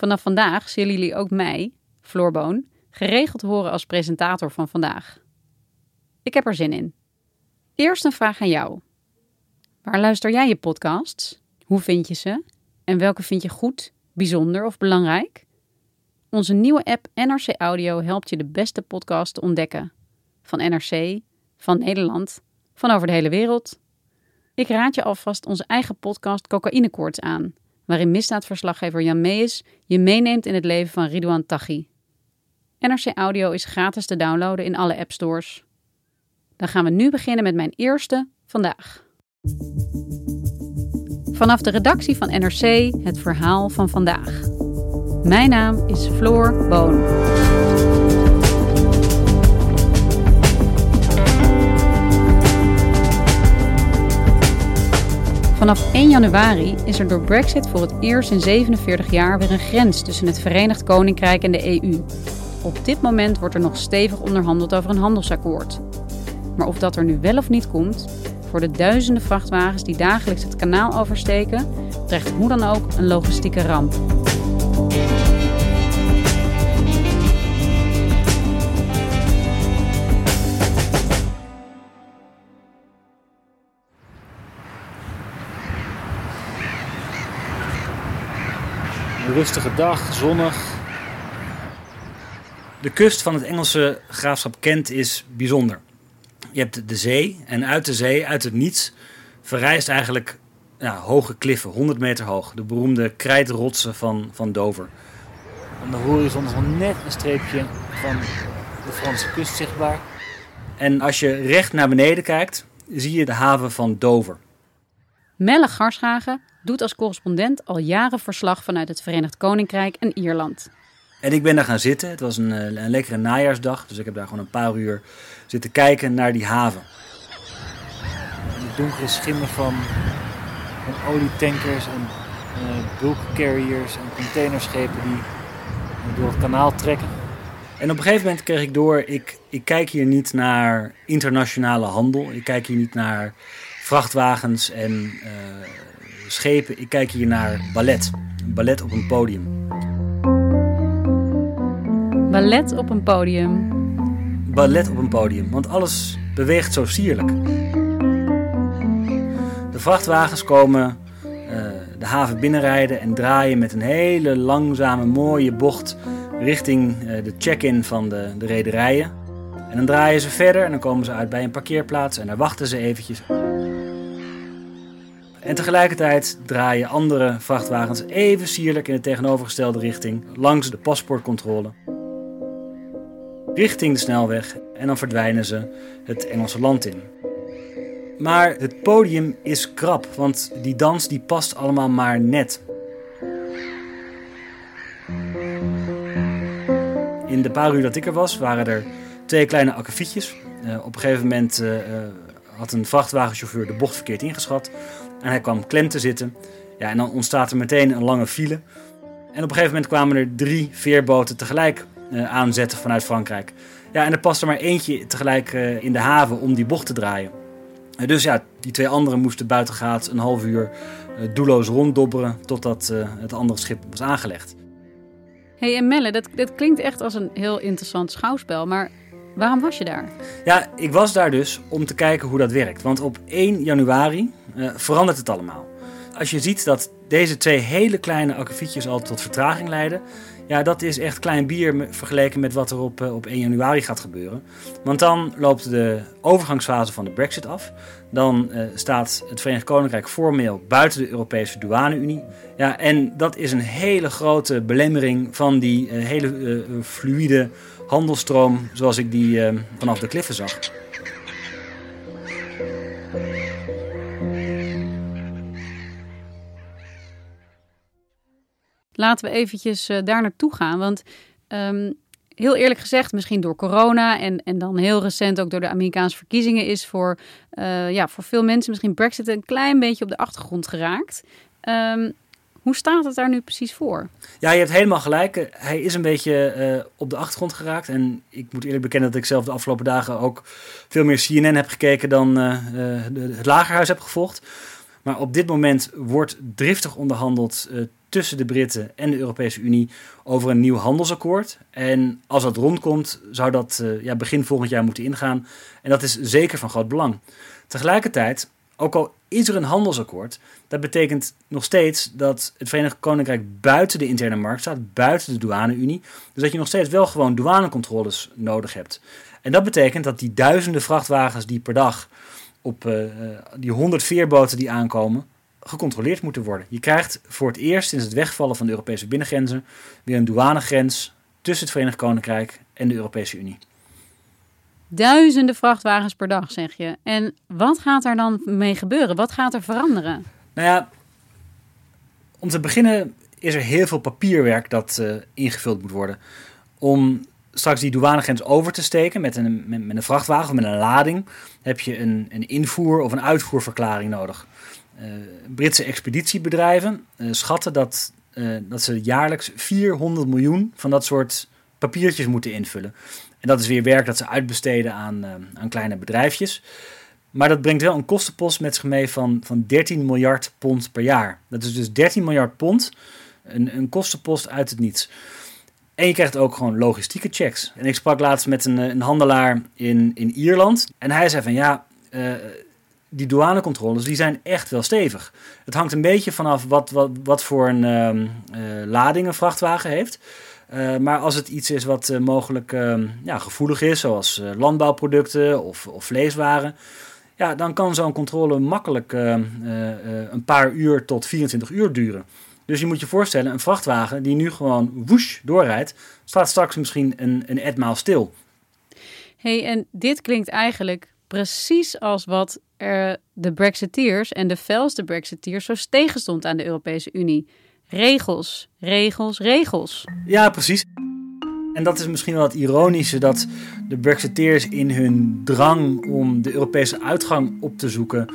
Vanaf vandaag zullen jullie ook mij, Floorboon, geregeld horen als presentator van vandaag. Ik heb er zin in. Eerst een vraag aan jou. Waar luister jij je podcasts? Hoe vind je ze? En welke vind je goed, bijzonder of belangrijk? Onze nieuwe app NRC Audio helpt je de beste podcast te ontdekken. Van NRC, van Nederland, van over de hele wereld. Ik raad je alvast onze eigen podcast Cocaïnekoorts aan, waarin misdaadverslaggever Jan Mees je meeneemt in het leven van Ridouan Taghi. NRC Audio is gratis te downloaden in alle appstores. Dan gaan we nu beginnen met mijn eerste vandaag. Vanaf de redactie van NRC het verhaal van vandaag. Mijn naam is Floor Boon. Vanaf 1 januari is er door Brexit voor het eerst in 47 jaar weer een grens tussen het Verenigd Koninkrijk en de EU. Op dit moment wordt er nog stevig onderhandeld over een handelsakkoord. Maar of dat er nu wel of niet komt, voor de duizenden vrachtwagens die dagelijks het kanaal oversteken, dreigt hoe dan ook een logistieke ramp. Een rustige dag, zonnig. De kust van het Engelse graafschap Kent is bijzonder. Je hebt de zee en uit de zee, uit het niets, verrijst eigenlijk ja, hoge kliffen, 100 meter hoog. De beroemde krijtrotsen van, van Dover. Aan de horizon is nog net een streepje van de Franse kust zichtbaar. En als je recht naar beneden kijkt, zie je de haven van Dover. Melle Garschagen doet als correspondent al jaren verslag vanuit het Verenigd Koninkrijk en Ierland. En ik ben daar gaan zitten. Het was een, eh, een lekkere najaarsdag, dus ik heb daar gewoon een paar uur zitten kijken naar die haven. De donkere schimmen van, van olietankers en uh, bulk carriers en containerschepen die door het kanaal trekken. En op een gegeven moment kreeg ik door, ik, ik kijk hier niet naar internationale handel. Ik kijk hier niet naar vrachtwagens en uh, schepen. Ik kijk hier naar ballet. Ballet op een podium. Ballet op een podium. Ballet op een podium, want alles beweegt zo sierlijk. De vrachtwagens komen uh, de haven binnenrijden en draaien met een hele langzame, mooie bocht richting uh, de check-in van de, de rederijen. En dan draaien ze verder en dan komen ze uit bij een parkeerplaats en daar wachten ze eventjes. En tegelijkertijd draaien andere vrachtwagens even sierlijk in de tegenovergestelde richting langs de paspoortcontrole. Richting de snelweg en dan verdwijnen ze het Engelse land in. Maar het podium is krap, want die dans die past allemaal maar net. In de paar uur dat ik er was, waren er twee kleine akkefietjes. Uh, op een gegeven moment uh, had een vrachtwagenchauffeur de bocht verkeerd ingeschat. En hij kwam klem te zitten. Ja, en dan ontstaat er meteen een lange file. En op een gegeven moment kwamen er drie veerboten tegelijk uh, aanzetten vanuit Frankrijk. Ja, en er paste maar eentje tegelijk uh, in de haven om die bocht te draaien. Uh, dus ja, die twee anderen moesten buitengaat een half uur doelloos ronddobberen totdat het andere schip was aangelegd. hey, en Melle, dat, dat klinkt echt als een heel interessant schouwspel, maar waarom was je daar? Ja, ik was daar dus om te kijken hoe dat werkt. Want op 1 januari verandert het allemaal. Als je ziet dat deze twee hele kleine akkefietjes al tot vertraging leiden, Ja, dat is echt klein bier vergeleken met wat er op, op 1 januari gaat gebeuren. Want dan loopt de overgangsfase van de Brexit af. Dan uh, staat het Verenigd Koninkrijk formeel buiten de Europese douane-Unie. Ja, en dat is een hele grote belemmering van die hele uh, fluïde handelstroom zoals ik die vanaf de kliffen zag. Laten we eventjes daar naartoe gaan, want um, heel eerlijk gezegd, misschien door corona en, en dan heel recent ook door de Amerikaanse verkiezingen, is voor, uh, ja, voor veel mensen misschien Brexit een klein beetje op de achtergrond geraakt. Um, hoe staat het daar nu precies voor? Ja, je hebt helemaal gelijk. Hij is een beetje uh, op de achtergrond geraakt. En ik moet eerlijk bekennen dat ik zelf de afgelopen dagen ook veel meer CNN heb gekeken dan uh, het Lagerhuis heb gevolgd. Maar op dit moment wordt driftig onderhandeld tussen de Britten en de Europese Unie over een nieuw handelsakkoord. En als dat rondkomt, zou dat uh, ja, begin volgend jaar moeten ingaan. En dat is zeker van groot belang. Tegelijkertijd, ook al is er een handelsakkoord, dat betekent nog steeds dat het Verenigd Koninkrijk buiten de interne markt staat, buiten de douane-Unie. Dus dat je nog steeds wel gewoon douanecontroles nodig hebt. En dat betekent dat die duizenden vrachtwagens die per dag op uh, die 100 veerboten die aankomen, gecontroleerd moeten worden. Je krijgt voor het eerst sinds het wegvallen van de Europese binnengrenzen weer een douanegrens tussen het Verenigd Koninkrijk en de Europese Unie. Duizenden vrachtwagens per dag, zeg je. En wat gaat er dan mee gebeuren? Wat gaat er veranderen? Nou ja, om te beginnen is er heel veel papierwerk dat uh, ingevuld moet worden. Om straks die douanegrens over te steken met een, met, met, een vrachtwagen of met een lading, heb je een, een invoer- of een uitvoerverklaring nodig. Uh, Britse expeditiebedrijven uh, schatten dat, uh, dat ze jaarlijks 400 miljoen van dat soort papiertjes moeten invullen. En dat is weer werk dat ze uitbesteden aan, aan kleine bedrijfjes. Maar dat brengt wel een kostenpost met zich mee van, van 13 miljard pond per jaar. Dat is dus 13 miljard pond, een, een kostenpost uit het niets. En je krijgt ook gewoon logistieke checks. En ik sprak laatst met een, een handelaar in, in Ierland. En hij zei van ja, die douanecontroles die zijn echt wel stevig. Het hangt een beetje vanaf wat, wat, wat voor een uh, uh, lading een vrachtwagen heeft. Uh, maar als het iets is wat mogelijk ehm, ja, gevoelig is, zoals landbouwproducten of, of vleeswaren, ja, dan kan zo'n controle makkelijk ehm, een paar uur tot 24 uur duren. Dus je moet je voorstellen, een vrachtwagen die nu gewoon woesh doorrijdt, staat straks misschien een, een etmaal stil. hey, en dit klinkt eigenlijk precies als wat de Brexiteers en de felste Brexiteers zo tegenstond aan de Europese Unie. Regels, regels, regels. Ja, precies. En dat is misschien wel het ironische dat de Brexiteers in hun drang om de Europese uitgang op te zoeken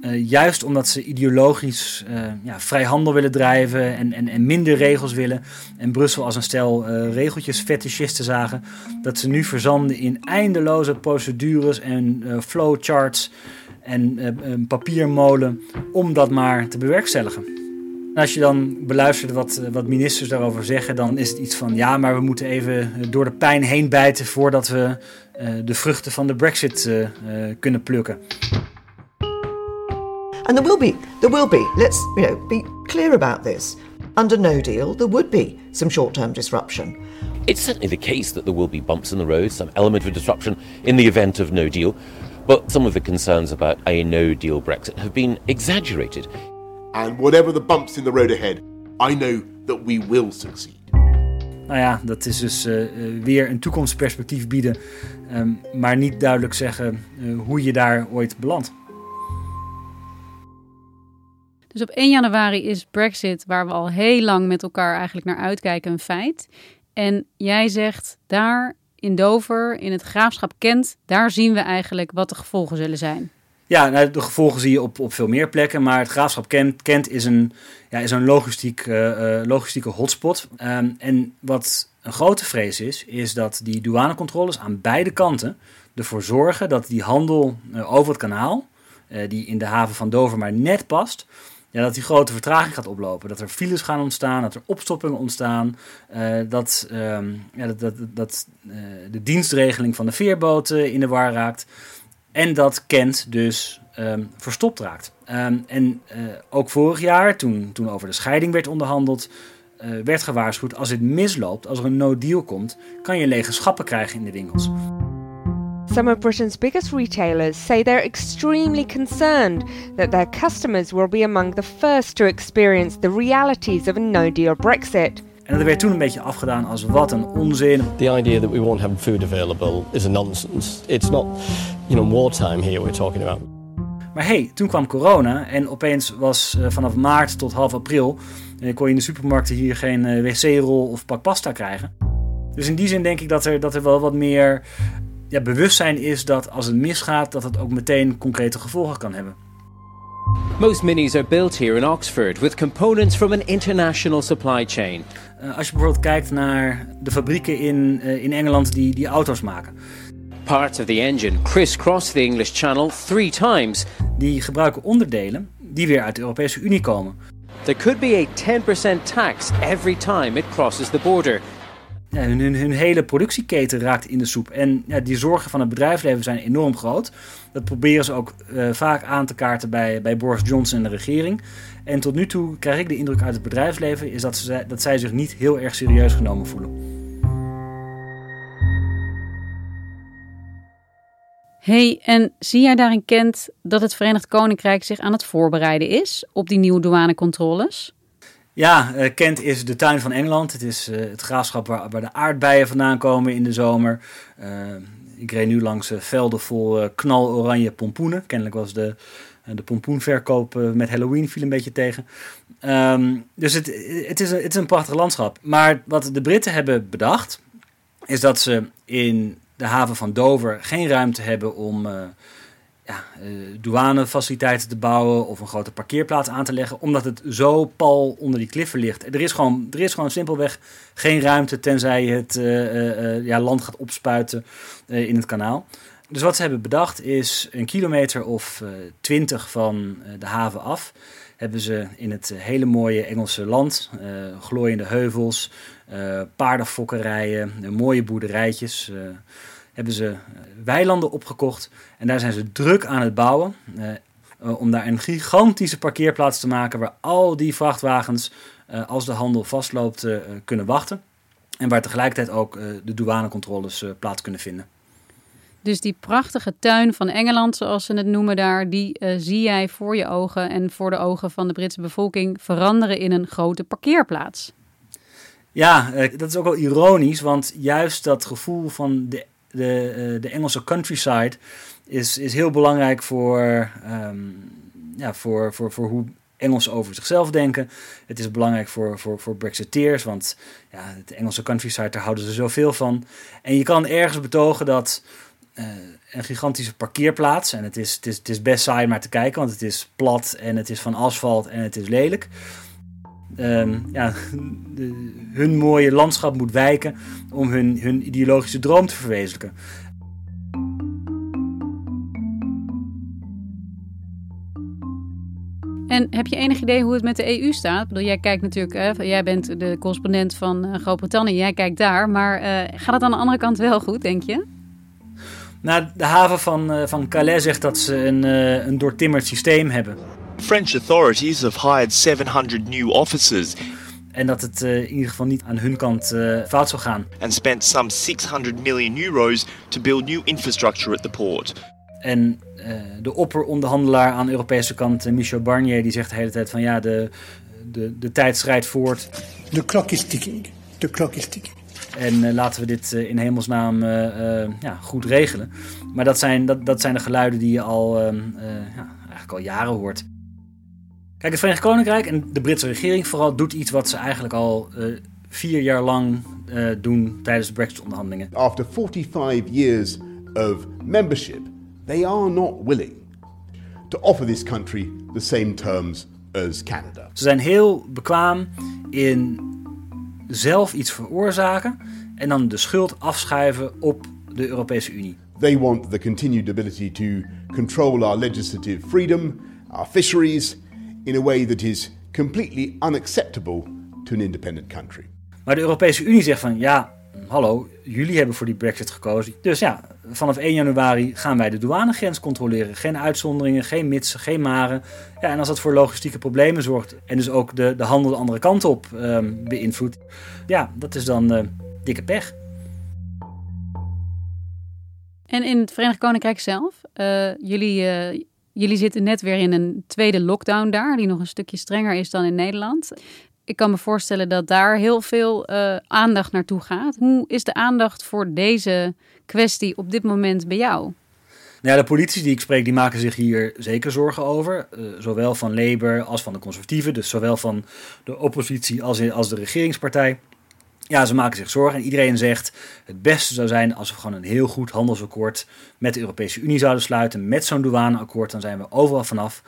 uh, juist omdat ze ideologisch uh, ja, vrijhandel willen drijven en, en, en minder regels willen. En Brussel als een stel uh, regeltjes fetischisten zagen. Dat ze nu verzanden in eindeloze procedures en flowcharts en een papiermolen om dat maar te bewerkstelligen. En als je dan beluistert wat, wat ministers daarover zeggen, dan is het iets van ja, maar we moeten even door de pijn heen bijten voordat we de vruchten van de Brexit kunnen plukken. And there will be, there will be, let's you know, be clear about this. Under no deal, there would be some short term disruption. It's certainly the case that there will be bumps in the road, some element of disruption in the event of no deal. But some of the concerns about a no deal Brexit have been exaggerated. And whatever the bumps in the road ahead, I know that we will succeed. Nou ja, dat is dus uh, weer een toekomstperspectief bieden, um, maar niet duidelijk zeggen uh, hoe je daar ooit belandt. Dus op 1 januari is Brexit, waar we al heel lang met elkaar eigenlijk naar uitkijken, een feit. En jij zegt daar in Dover, in het graafschap Kent, daar zien we eigenlijk wat de gevolgen zullen zijn. Ja, nou, de gevolgen zie je op, op veel meer plekken, maar het graafschap Kent, is een, ja, is een logistiek, uh, logistieke hotspot. Um, en wat een grote vrees is, is dat die douanecontroles aan beide kanten ervoor zorgen dat die handel uh, over het kanaal, die in de haven van Dover maar net past, ja, dat die grote vertraging gaat oplopen. Dat er files gaan ontstaan, dat er opstoppingen ontstaan. Uh, dat um, ja, dat, dat, dat uh, de dienstregeling van de veerboten in de war raakt. En dat Kent dus um, verstopt raakt. Um, en uh, ook vorig jaar, toen, toen over de scheiding werd onderhandeld, eh, werd gewaarschuwd: als het misloopt, als er een no-deal komt, kan je lege schappen krijgen in de winkels. Some of Britain's biggest retailers say they're extremely concerned that their customers will be among the first to experience the realities of a no deal Brexit. En dat werd toen een beetje afgedaan als wat een onzin. The idea that we won't have food available is a nonsense. It's not, you know, wartime here we're talking about. Maar hey, toen kwam corona en opeens was uh, vanaf maart tot half april uh, kon je in de supermarkten hier geen uh, wc-rol of pak pasta krijgen. Dus in die zin denk ik dat er, dat er wel wat meer ja, bewustzijn is dat als het misgaat, dat het ook meteen concrete gevolgen kan hebben. Most minis are built here in Oxford with components from an international supply chain. Uh, als je bijvoorbeeld kijkt naar de fabrieken in, uh, in Engeland die, die auto's maken. Parts of the engine crisscross the English Channel three times. Die gebruiken onderdelen die weer uit de Europese Unie komen. There could be a 10% tax every time it crosses the border. Hun, hele productieketen raakt in de soep. En ja, die zorgen van het bedrijfsleven zijn enorm groot. Dat proberen ze ook uh, vaak aan te kaarten bij, bij Boris Johnson en de regering. En tot nu toe krijg ik de indruk uit het bedrijfsleven... is dat, ze, dat zij zich niet heel erg serieus genomen voelen. hey, en zie jij daarin Kent dat het Verenigd Koninkrijk zich aan het voorbereiden is... op die nieuwe douanecontroles? Ja, uh, Kent is de tuin van Engeland. Het is uh, het graafschap waar, waar, de aardbeien vandaan komen in de zomer. Uh, ik reed nu langs velden vol knaloranje pompoenen. Kennelijk was de, de pompoenverkoop met Halloween viel een beetje tegen. Um, dus het, het, is een, het is een prachtig landschap. Maar wat de Britten hebben bedacht, is dat ze in de haven van Dover geen ruimte hebben om ja, uh, douanefaciliteiten te bouwen of een grote parkeerplaats aan te leggen, omdat het zo pal onder die kliffen ligt. Er is gewoon, er is gewoon simpelweg geen ruimte tenzij je het uh, uh, ja, land gaat opspuiten in het kanaal. Dus wat ze hebben bedacht is een kilometer of twintig van de haven af. Hebben ze in het hele mooie Engelse land, glooiende heuvels, paardenfokkerijen, mooie boerderijtjes hebben ze weilanden opgekocht. En daar zijn ze druk aan het bouwen. Uh, om daar een gigantische parkeerplaats te maken waar al die vrachtwagens, uh, als de handel vastloopt, uh, kunnen wachten. En waar tegelijkertijd ook de douanecontroles plaats kunnen vinden. Dus die prachtige tuin van Engeland, zoals ze het noemen daar, die zie jij voor je ogen en voor de ogen van de Britse bevolking veranderen in een grote parkeerplaats. Ja, dat is ook wel ironisch, want juist dat gevoel van de de, uh, de Engelse countryside is, is heel belangrijk voor, um, ja, voor, voor, voor hoe Engelsen over zichzelf denken. Het is belangrijk voor, voor, voor Brexiteers, want ja, de Engelse countryside, daar houden ze zoveel van. En je kan ergens betogen dat uh, een gigantische parkeerplaats, en het is, het, is, het is best saai maar te kijken, want het is plat en het is van asfalt en het is lelijk. Um, ja, de, hun mooie landschap moet wijken om hun, hun ideologische droom te verwezenlijken. En heb je enig idee hoe het met de EU staat? Ik bedoel, jij kijkt natuurlijk, hè, jij bent de correspondent van uh, Groot-Brittannië, jij kijkt daar. Maar uh, gaat het aan de andere kant wel goed, denk je? Nou, de haven van, van Calais zegt dat ze een, een doortimmerd systeem hebben. French authorities have hired 700 new officers. En dat het uh, in ieder geval niet aan hun kant uh, fout zou gaan. And spent some 600 million euros to build new infrastructure at the port. En uh, de opperonderhandelaar aan de Europese kant, Michel Barnier, die zegt de hele tijd van ja, de, de, de tijd schrijdt voort. De klok is ticking. De klok is ticking. En laten we dit in hemelsnaam ja, goed regelen. Maar dat zijn, dat, dat zijn de geluiden die je al, ja, eigenlijk al jaren hoort. Kijk, het Verenigd Koninkrijk en de Britse regering vooral doet iets wat ze eigenlijk al uh, vier jaar lang uh, doen tijdens de Brexit-onderhandelingen. After 45 years of membership, they are not willing to offer this country the same terms as Canada. Ze zijn heel bekwaam in zelf iets veroorzaken en dan de schuld afschuiven op de Europese Unie. They want the continued ability to control our legislative freedom, our fisheries in a way that is completely unacceptable to an independent country. Maar de Europese Unie zegt van ja, hallo, jullie hebben voor die Brexit gekozen. Dus ja, vanaf 1 januari gaan wij de douanegrens controleren. Geen uitzonderingen, geen mitsen, geen maren. Ja, en als dat voor logistieke problemen zorgt en dus ook de, de handel de andere kant op ehm, beïnvloedt, ja, dat is dan uh, dikke pech. En in het Verenigd Koninkrijk zelf, uh, jullie, uh, jullie zitten net weer in een tweede lockdown daar, die nog een stukje strenger is dan in Nederland ik kan me voorstellen dat daar heel veel uh, aandacht naartoe gaat. Hoe is de aandacht voor deze kwestie op dit moment bij jou? Nou de politici die ik spreek, die maken zich hier zeker zorgen over. Uh, zowel van Labour als van de conservatieven. Dus zowel van de oppositie als, als de regeringspartij. Ja, ze maken zich zorgen en iedereen zegt het beste zou zijn als we gewoon een heel goed handelsakkoord met de Europese Unie zouden sluiten. Met zo'n douaneakkoord, dan zijn we overal vanaf.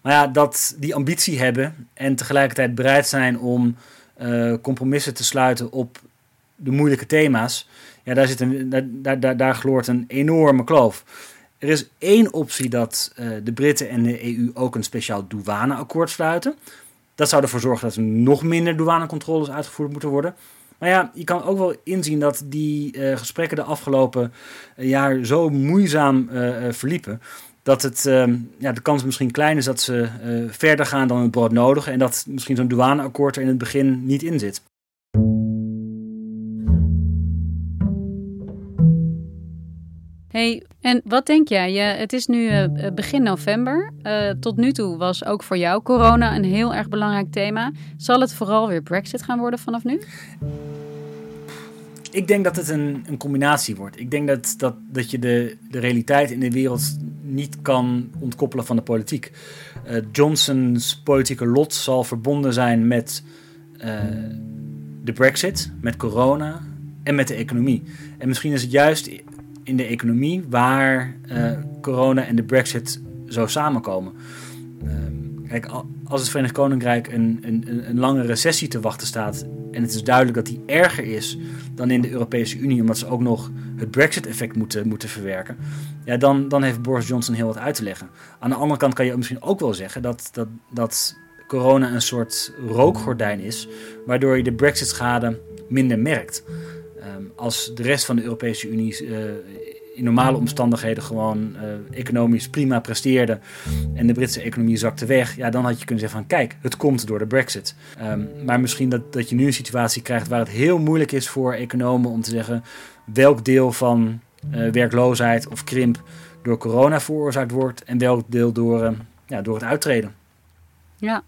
Maar ja, dat die ambitie hebben en tegelijkertijd bereid zijn om uh, compromissen te sluiten op de moeilijke thema's. Ja, daar, zit een, daar, daar, daar gloort een enorme kloof. Er is één optie dat uh, de Britten en de EU ook een speciaal douaneakkoord sluiten. Dat zou ervoor zorgen dat er nog minder douanecontroles uitgevoerd moeten worden. Maar ja, je kan ook wel inzien dat die uh, gesprekken de afgelopen jaar zo moeizaam verliepen dat het, uh, ja, de kans misschien klein is dat ze verder gaan dan het brood nodig. En dat misschien zo'n douaneakkoord er in het begin niet in zit. Hey, en wat denk jij? Je, het is nu uh, begin november. tot nu toe was ook voor jou corona een heel erg belangrijk thema. Zal het vooral weer Brexit gaan worden vanaf nu? Ik denk dat het een, een combinatie wordt. Ik denk dat, dat, dat je de, de realiteit in de wereld niet kan ontkoppelen van de politiek. Uh, Johnson's politieke lot zal verbonden zijn met de Brexit, met corona en met de economie. En misschien is het juist in de economie waar uh, corona en de Brexit zo samenkomen. Ehm, kijk, als het Verenigd Koninkrijk een, een, een lange recessie te wachten staat en het is duidelijk dat die erger is dan in de Europese Unie, omdat ze ook nog het Brexit-effect moeten, moeten verwerken, ja, dan, dan heeft Boris Johnson heel wat uit te leggen. Aan de andere kant kan je misschien ook wel zeggen dat, dat, dat corona een soort rookgordijn is, waardoor je de Brexit-schade minder merkt. Um, als de rest van de Europese Unie uh, in normale omstandigheden gewoon uh, economisch prima presteerde en de Britse economie zakte weg, ja, dan had je kunnen zeggen van kijk, het komt door de Brexit. Um, maar misschien dat, dat je nu een situatie krijgt waar het heel moeilijk is voor economen om te zeggen welk deel van uh, werkloosheid of krimp door corona veroorzaakt wordt en welk deel door, ja, door het uittreden. Ja,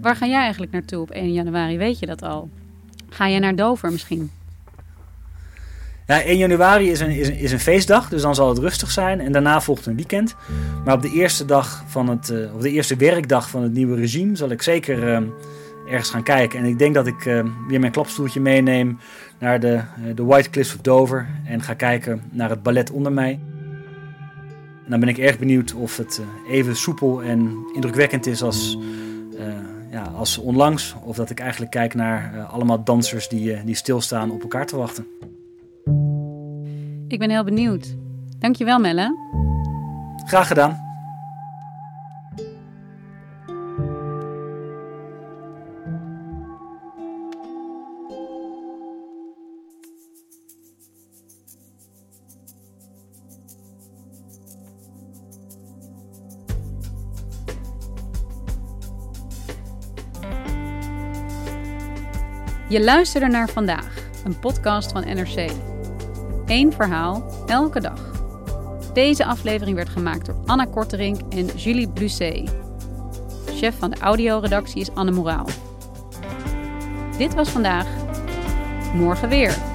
waar ga jij eigenlijk naartoe op 1 januari? Weet je dat al? Ga je naar Dover misschien? Ja, 1 januari is een, is, is een feestdag, dus dan zal het rustig zijn. En daarna volgt een weekend. Maar op de eerste dag van het, uh, op de eerste werkdag van het nieuwe regime zal ik zeker uh, ergens gaan kijken. En ik denk dat ik uh, weer mijn klapstoeltje meeneem naar de, de White Cliffs of Dover. En ga kijken naar het ballet onder mij. Dan ben ik erg benieuwd of het even soepel en indrukwekkend is als, ja, als onlangs. Of dat ik eigenlijk kijk naar allemaal dansers die, die stilstaan op elkaar te wachten. Ik ben heel benieuwd. Dankjewel, Melle. Graag gedaan. Je luisterde naar vandaag, een podcast van NRC. Eén verhaal, elke dag. Deze aflevering werd gemaakt door Anna Korterink en Julie Blusset. Chef van de audioredactie is Anne Moraal. Dit was vandaag. Morgen weer.